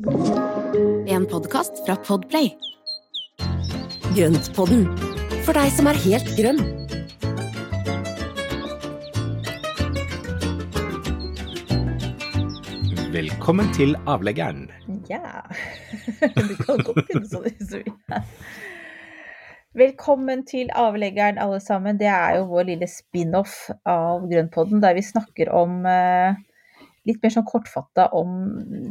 En podkast fra Podplay. Grøntpodden, for deg som er helt grønn. Velkommen til avleggeren. Ja. Du kan godt begynne sånn hvis du vil. Velkommen til avleggeren, alle sammen. Det er jo vår lille spin-off av Grønnpodden, der vi snakker om eh, litt mer sånn kortfatta om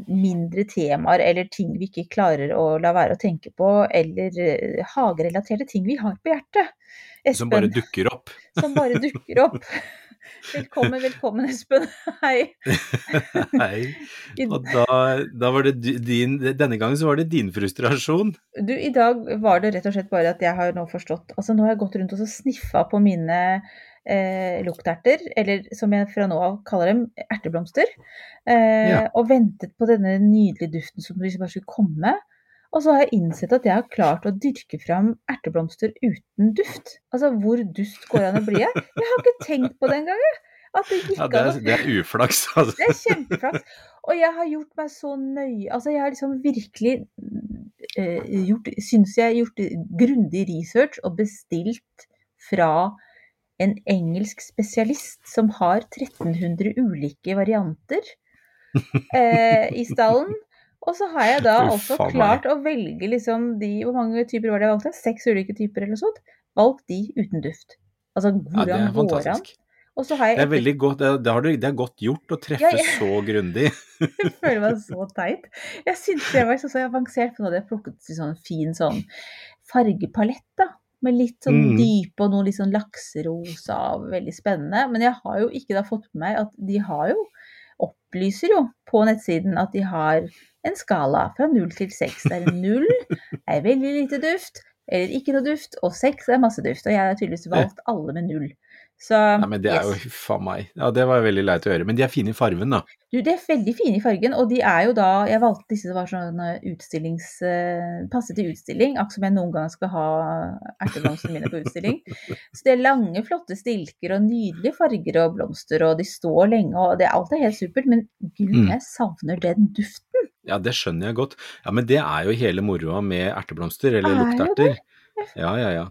mindre temaer eller ting vi ikke klarer å la være å tenke på, eller eh, hagerelaterte ting vi har på hjertet. Espen, Som bare dukker opp. Som bare dukker opp. Velkommen, velkommen, Espen. Hei. Hei. Og da, da var det din Denne gangen så var det din frustrasjon. Du, i dag var det rett og slett bare at jeg har nå forstått Altså, nå har jeg gått rundt og sniffa på mine eh, lukterter, eller som jeg fra nå av kaller dem, erteblomster. Eh, Ja. Og ventet på denne nydelige duften som liksom bare skulle komme. Og så har jeg innsett at jeg har klart å dyrke fram erteblomster uten duft. Altså, hvor dust går det an å bli? Jeg har ikke tenkt på det engang, jeg. At det Ja, det er, det er uflaks, altså. det er kjempeflaks. Og jeg har gjort meg så nøye Altså, jeg har liksom virkelig eh, gjort Syns jeg har gjort grundig research og bestilt fra en engelsk spesialist som har 1300 ulike varianter eh, i stallen. Og så har jeg da også altså klart å velge liksom de Hvor mange typer var det jeg valgte? Seks ulike typer eller noe sånt. Valgt de uten duft. Altså hvordan ja, går an? Og så har jeg Det er veldig godt, det, det, har du, det er godt gjort å treffe Ja, jeg... så grundig. Jeg føler meg så teit. Jeg syntes jeg var så, så avansert, for nå hadde jeg plukket sånn fin sånn fargepalett, da. Med litt sånn Mm. dype og noe litt sånn lakserosa og veldig spennende. Men jeg har jo ikke da fått med meg at de har jo Opplyser jo på nettsiden at de har en skala fra null til seks. Der null er veldig lite duft, eller ikke noe duft, og seks er masse duft. Og jeg har tydeligvis valgt alle med null. Så Nei, men det er jo yes. a meg. Ja, det var veldig leit å høre. Men de er fine i fargen, da. Du, de er veldig fine i fargen, og de er jo da Jeg valgte disse som var sånn utstillings... eh, Passet til utstilling, akkurat som jeg noen gang skal ha erteblomstene mine på utstilling. Så det er lange, flotte stilker og nydelige farger og blomster, og de står lenge, og det, alt er helt supert. Men gud, Mm. jeg savner den duften. Ja, det skjønner jeg godt. Ja, Men det er jo hele moroa med erteblomster, eller Er lukterter. Ja, ja, ja.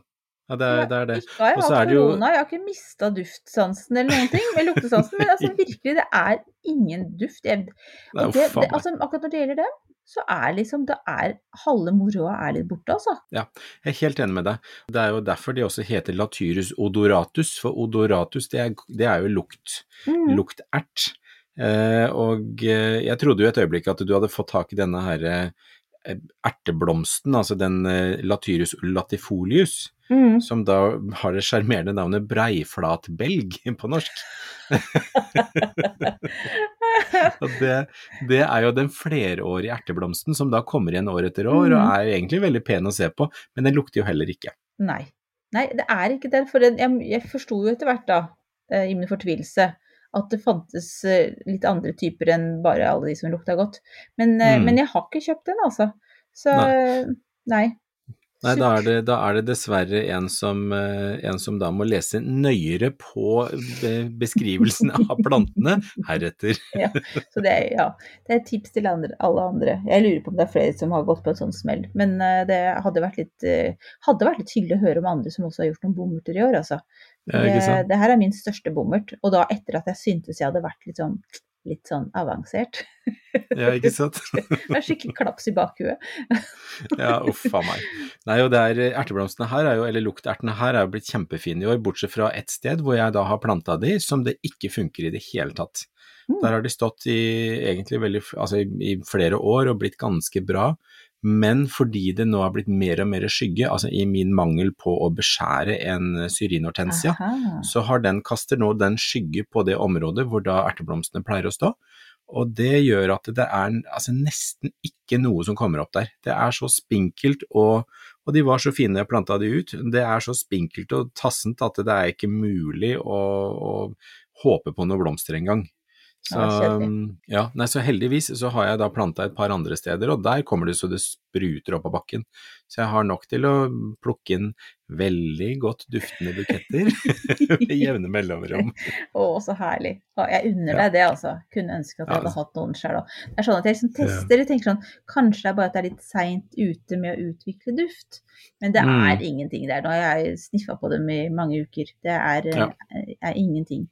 Ja, det er det. Er det. Ikke har jeg hatt korona, jo- jeg har ikke mista duftsansen eller noen ting, med luktesansen, men altså virkelig, det er ingen duft. Jeg, det, det, altså, akkurat når det gjelder det, så er liksom det er Halve moroa er litt borte, altså. Ja, Jeg er helt enig med deg. Det er jo derfor de også heter latyrus odoratus, for odoratus det er, det er jo lukt. Mm. Luktert. Eh, og eh, jeg trodde jo et øyeblikk at du hadde fått tak i denne her eh, erteblomsten, altså den eh, latyrus latifolius, Mm. som da har det sjarmerende navnet breiflatbelg på norsk. Det, det er jo den flerårige erteblomsten som da kommer igjen år etter år, og Mhm. er egentlig veldig pen å se på, men den lukter jo heller ikke. Nei. Nei, det er ikke det. For den, jeg, jeg forsto jo etter hvert, da, eh, i min fortvilelse, at det fantes eh, litt andre typer enn bare alle de som lukta godt. Men, eh, Mm. men jeg har ikke kjøpt den, altså. Så nei. nei. Nei, da er det, da er det dessverre en som, eh, en som da må lese nøyere på beskrivelsen av plantene heretter. Ja, så det er, ja, det er et tips til andre, alle andre. Jeg lurer på om det er flere som har gått på en sånn smell. Men det hadde vært litt, hadde vært litt hyggelig å høre om andre som også har gjort noen bomurter i år, altså. Ja, Det, det her er min største bommert, og da etter at jeg syntes jeg hadde vært litt sånn, litt sånn avansert. Ja, ikke sant? Det er skikkelig klaps i bakhuet. Ja, uff a meg. Nei, og det er, erteblomstene her, er jo, eller luktertene her, er jo blitt kjempefine i år, bortsett fra ett sted hvor jeg da har planta de, som det ikke funker i det hele tatt. Mm. Der har de stått i egentlig veldig, altså i, i flere år og blitt ganske bra, men fordi det nå har blitt mer og mer skygge, altså i min mangel på å beskjære en syrinhortensia, Aha. så har den kaster nå den skygge på det området hvor da erteblomstene pleier å stå. Og det gjør at det er altså, nesten ikke noe som kommer opp der. Det er så spinkelt, og, og de var så fine jeg planta de ut. Det er så spinkelt og tassent at det er ikke mulig å, å håpe på noen blomster engang. Så, Ja, ja, nei, så heldigvis så har jeg da planta et par andre steder, og der kommer det så det spruter opp av bakken. Så jeg har nok til å plukke inn veldig godt duftende buketter med jevne mellomrom. Å, så herlig. Jeg unner deg det, altså. Kunne ønske at jeg hadde hatt noen sjøl òg. Det er sånn at jeg liksom tester og tenker sånn Kanskje det er bare at jeg er litt seint ute med å utvikle duft. Men det Mm. er ingenting der. Nå har jeg sniffa på dem i mange uker. Det er, Ja. eh, er ingenting.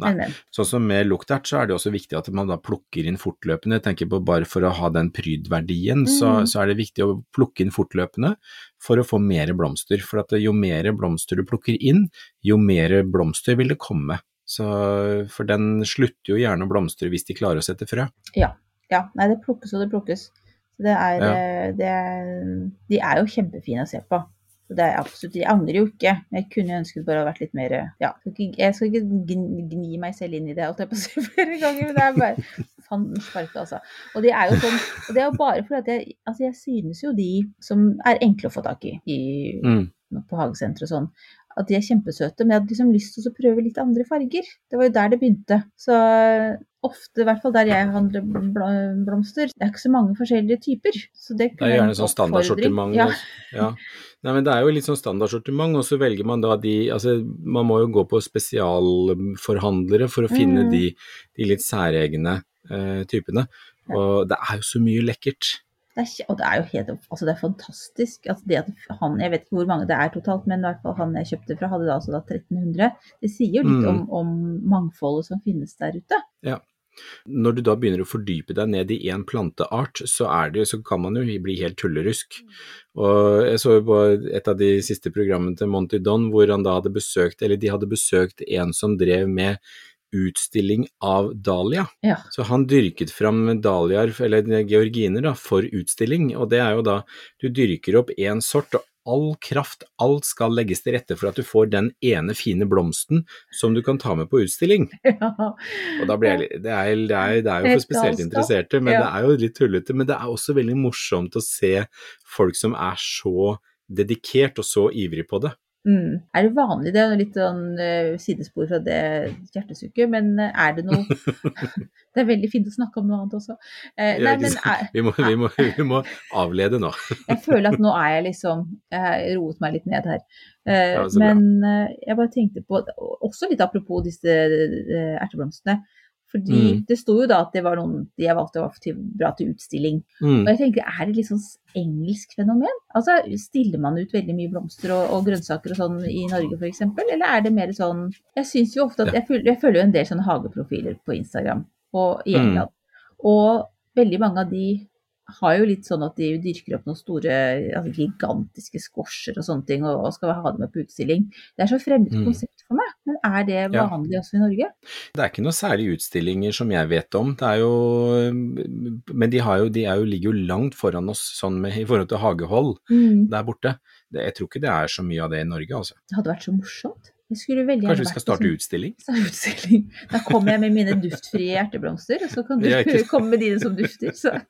Nei. Sånn som med luktert, så er det også viktig at man da plukker inn fortløpende. Jeg tenker på bare for å ha den prydverdien, så, Mhm. så er det viktig å plukke inn fortløpende for å få mer blomster. For at jo mer blomster du plukker inn, jo mer blomster vil det komme. Så, for den slutter jo gjerne å blomstre hvis de klarer å sette frø. Ja. ja. Nei, det plukkes og det plukkes. Så det er, Ja. eh, det De er jo kjempefine å se på. Så det er absolutt, Jeg angrer jo ikke, jeg kunne ønsket bare hadde vært litt mer ja, Jeg skal ikke gni, gni meg selv inn i det, holdt jeg på å si flere ganger, men det er bare fanden sparke, altså. Og det er jo sånn, og det er jo bare fordi at jeg, altså jeg synes jo de som er enkle å få tak i, i Mm. på hagesenteret og sånn, at de er kjempesøte. Men jeg hadde liksom lyst til å prøve litt andre farger. Det var jo der det begynte. Så ofte, i hvert fall der jeg handler blomster, det er ikke så mange forskjellige typer. Så det Det er gjerne en sånn standardsortiment. Ja. Ja. Nei, men det er jo litt sånn standardsortiment, og så velger man da de Altså, man må jo gå på spesialforhandlere for å finne Mm. de, de litt særegne eh, typene. Og det er jo så mye lekkert. Det er, og det er jo helt altså det er fantastisk. Altså det at han, jeg vet ikke hvor mange det er totalt, men i hvert fall han jeg kjøpte fra, hadde da altså da 1300. Det sier jo litt Mm. om, om mangfoldet som finnes der ute. Ja. Når du da begynner å fordype deg ned i én planteart, så, er det, så kan man jo bli helt tullerusk. Og jeg så jo på et av de siste programmene til Monty Don, hvor han da hadde besøkt, eller de hadde besøkt en som drev med utstilling av dahlia. Ja. Så han dyrket fram dahliaer, eller georginer, da, for utstilling. Og det er jo da du dyrker opp én sort, og all kraft, alt skal legges til rette for at du får den ene fine blomsten som du kan ta med på utstilling. ja. Og da blir jeg Det er, det er, det er jo for spesielt interesserte, men Ja. det er jo litt tullete. Men det er også veldig morsomt å se folk som er så dedikert og så ivrig på det. Mm. Er det vanlig, det er litt sånn uh, sidespor fra det hjertesukket, men uh, er det noe Det er veldig fint å snakke om noe annet også. Uh, nei, men Vi må, vi, må, vi må avlede nå. jeg føler at nå er jeg liksom Jeg har roet meg litt ned her. Ja, men jeg bare tenkte på Også litt apropos disse erteblomstene. Fordi Mm. det sto jo da at det var noen de jeg valgte var til, bra til utstilling. Mm. Og jeg tenker, er det litt sånn engelsk fenomen? Altså, Stiller man ut veldig mye blomster og, og grønnsaker og sånn i Norge f.eks., eller er det mer sånn Jeg syns jo ofte at jeg følger, jeg følger jo en del sånne hageprofiler på Instagram og i Mm. Og veldig mange av de har jo litt sånn at de dyrker opp noen store, altså gigantiske squasher og sånne ting, og, og skal ha det med på utstilling. Det er så fremmed Mm. konsept for meg, men er det Ja. vanlig også i Norge? Det er ikke noe særlig utstillinger som jeg vet om. Det er jo Men de, har jo, de er jo, ligger jo langt foran oss sånn med, i forhold til hagehold der borte. Det, jeg tror ikke det er så mye av det i Norge, altså. Det hadde vært så morsomt. Kanskje vi skal starte sånn- utstilling? Så det utstilling. Da kommer jeg med mine duftfrie hjerteblomster, og så kan du ikke komme med dine som dufter. Så.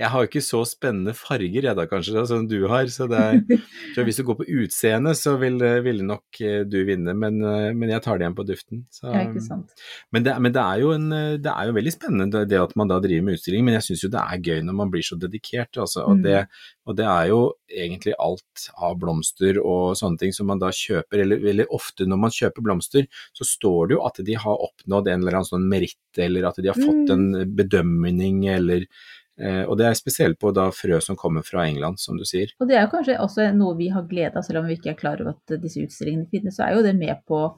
Jeg har jo ikke så spennende farger jeg da, kanskje, da, som du har. Så, det er, så hvis du går på utseende, så vil, vil nok eh, du vinne, men, eh, men jeg tar det igjen på duften. Så, Ja, ikke sant. Men, det, men det, er jo en, eh, det er jo veldig spennende det- det at man da driver med utstilling, men jeg syns jo det er gøy når man blir så dedikert. Altså, og, Mm. det, og det er jo egentlig alt av blomster og sånne ting som man da kjøper, eller, veldig ofte når man kjøper blomster, så står det jo at de har oppnådd en eller annen sånn meritt, eller at de har fått en bedømning, eller eh, Og det er spesielt på da frø som kommer fra England, som du sier. Og det er jo kanskje også noe vi har glede av, selv om vi ikke er klar over at disse utstillingene finnes, så er jo det med på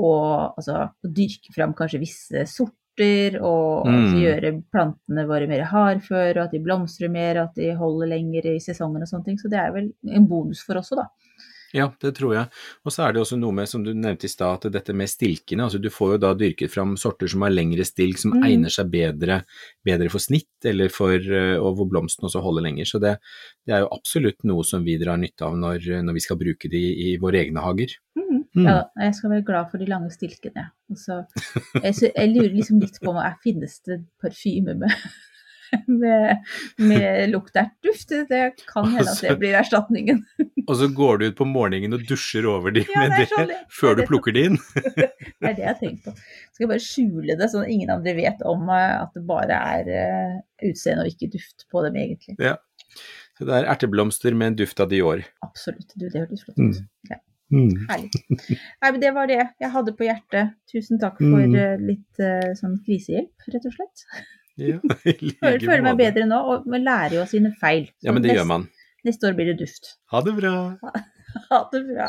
å, altså, å dyrke fram kanskje visse sorter, og Mm. gjøre plantene våre mer hardføre, og at de blomstrer mer, at de holder lenger i sesongen og sånne ting. Så det er vel en bonus for oss òg, da. Ja, det tror jeg. Og så er det også noe med, som du nevnte i stad, at dette med stilkene. altså Du får jo da dyrket fram sorter som har lengre stilk, som Mm. egner seg bedre, bedre for snitt, eller for, eh, og hvor blomsten også holder lenger. Så det, det er jo absolutt noe som vi drar nytte av når, når vi skal bruke de i våre egne hager. Mm. Ja, jeg skal være glad for de lange stilkene. Så- jeg, så, jeg lurer liksom litt på om det finnes det parfyme med med, med luktertduft. Det kan hende at det blir erstatningen. Og så går du ut på morgenen og dusjer over de Ja, med det sånn det- før du det er plukker de inn. Det er det jeg har tenkt på. Skal jeg bare skjule det, sånn at ingen andre vet om eh, at det bare er eh, utseende og ikke duft på dem, egentlig. Ja. Så det er erteblomster med en duft av Dior. Absolutt. Du, det hørtes flott ut. Mm. Ja, Mm. herlig. Nei, men det var det jeg hadde på hjertet. Tusen takk for Mm. eh, litt uh, sånn krisehjelp, rett og slett. Ja, like Føler, føler meg bedre nå, og man lærer jo av sine feil. Så Ja, men det neste, gjør man. Neste år blir det duft. Ha det bra. Ha det bra.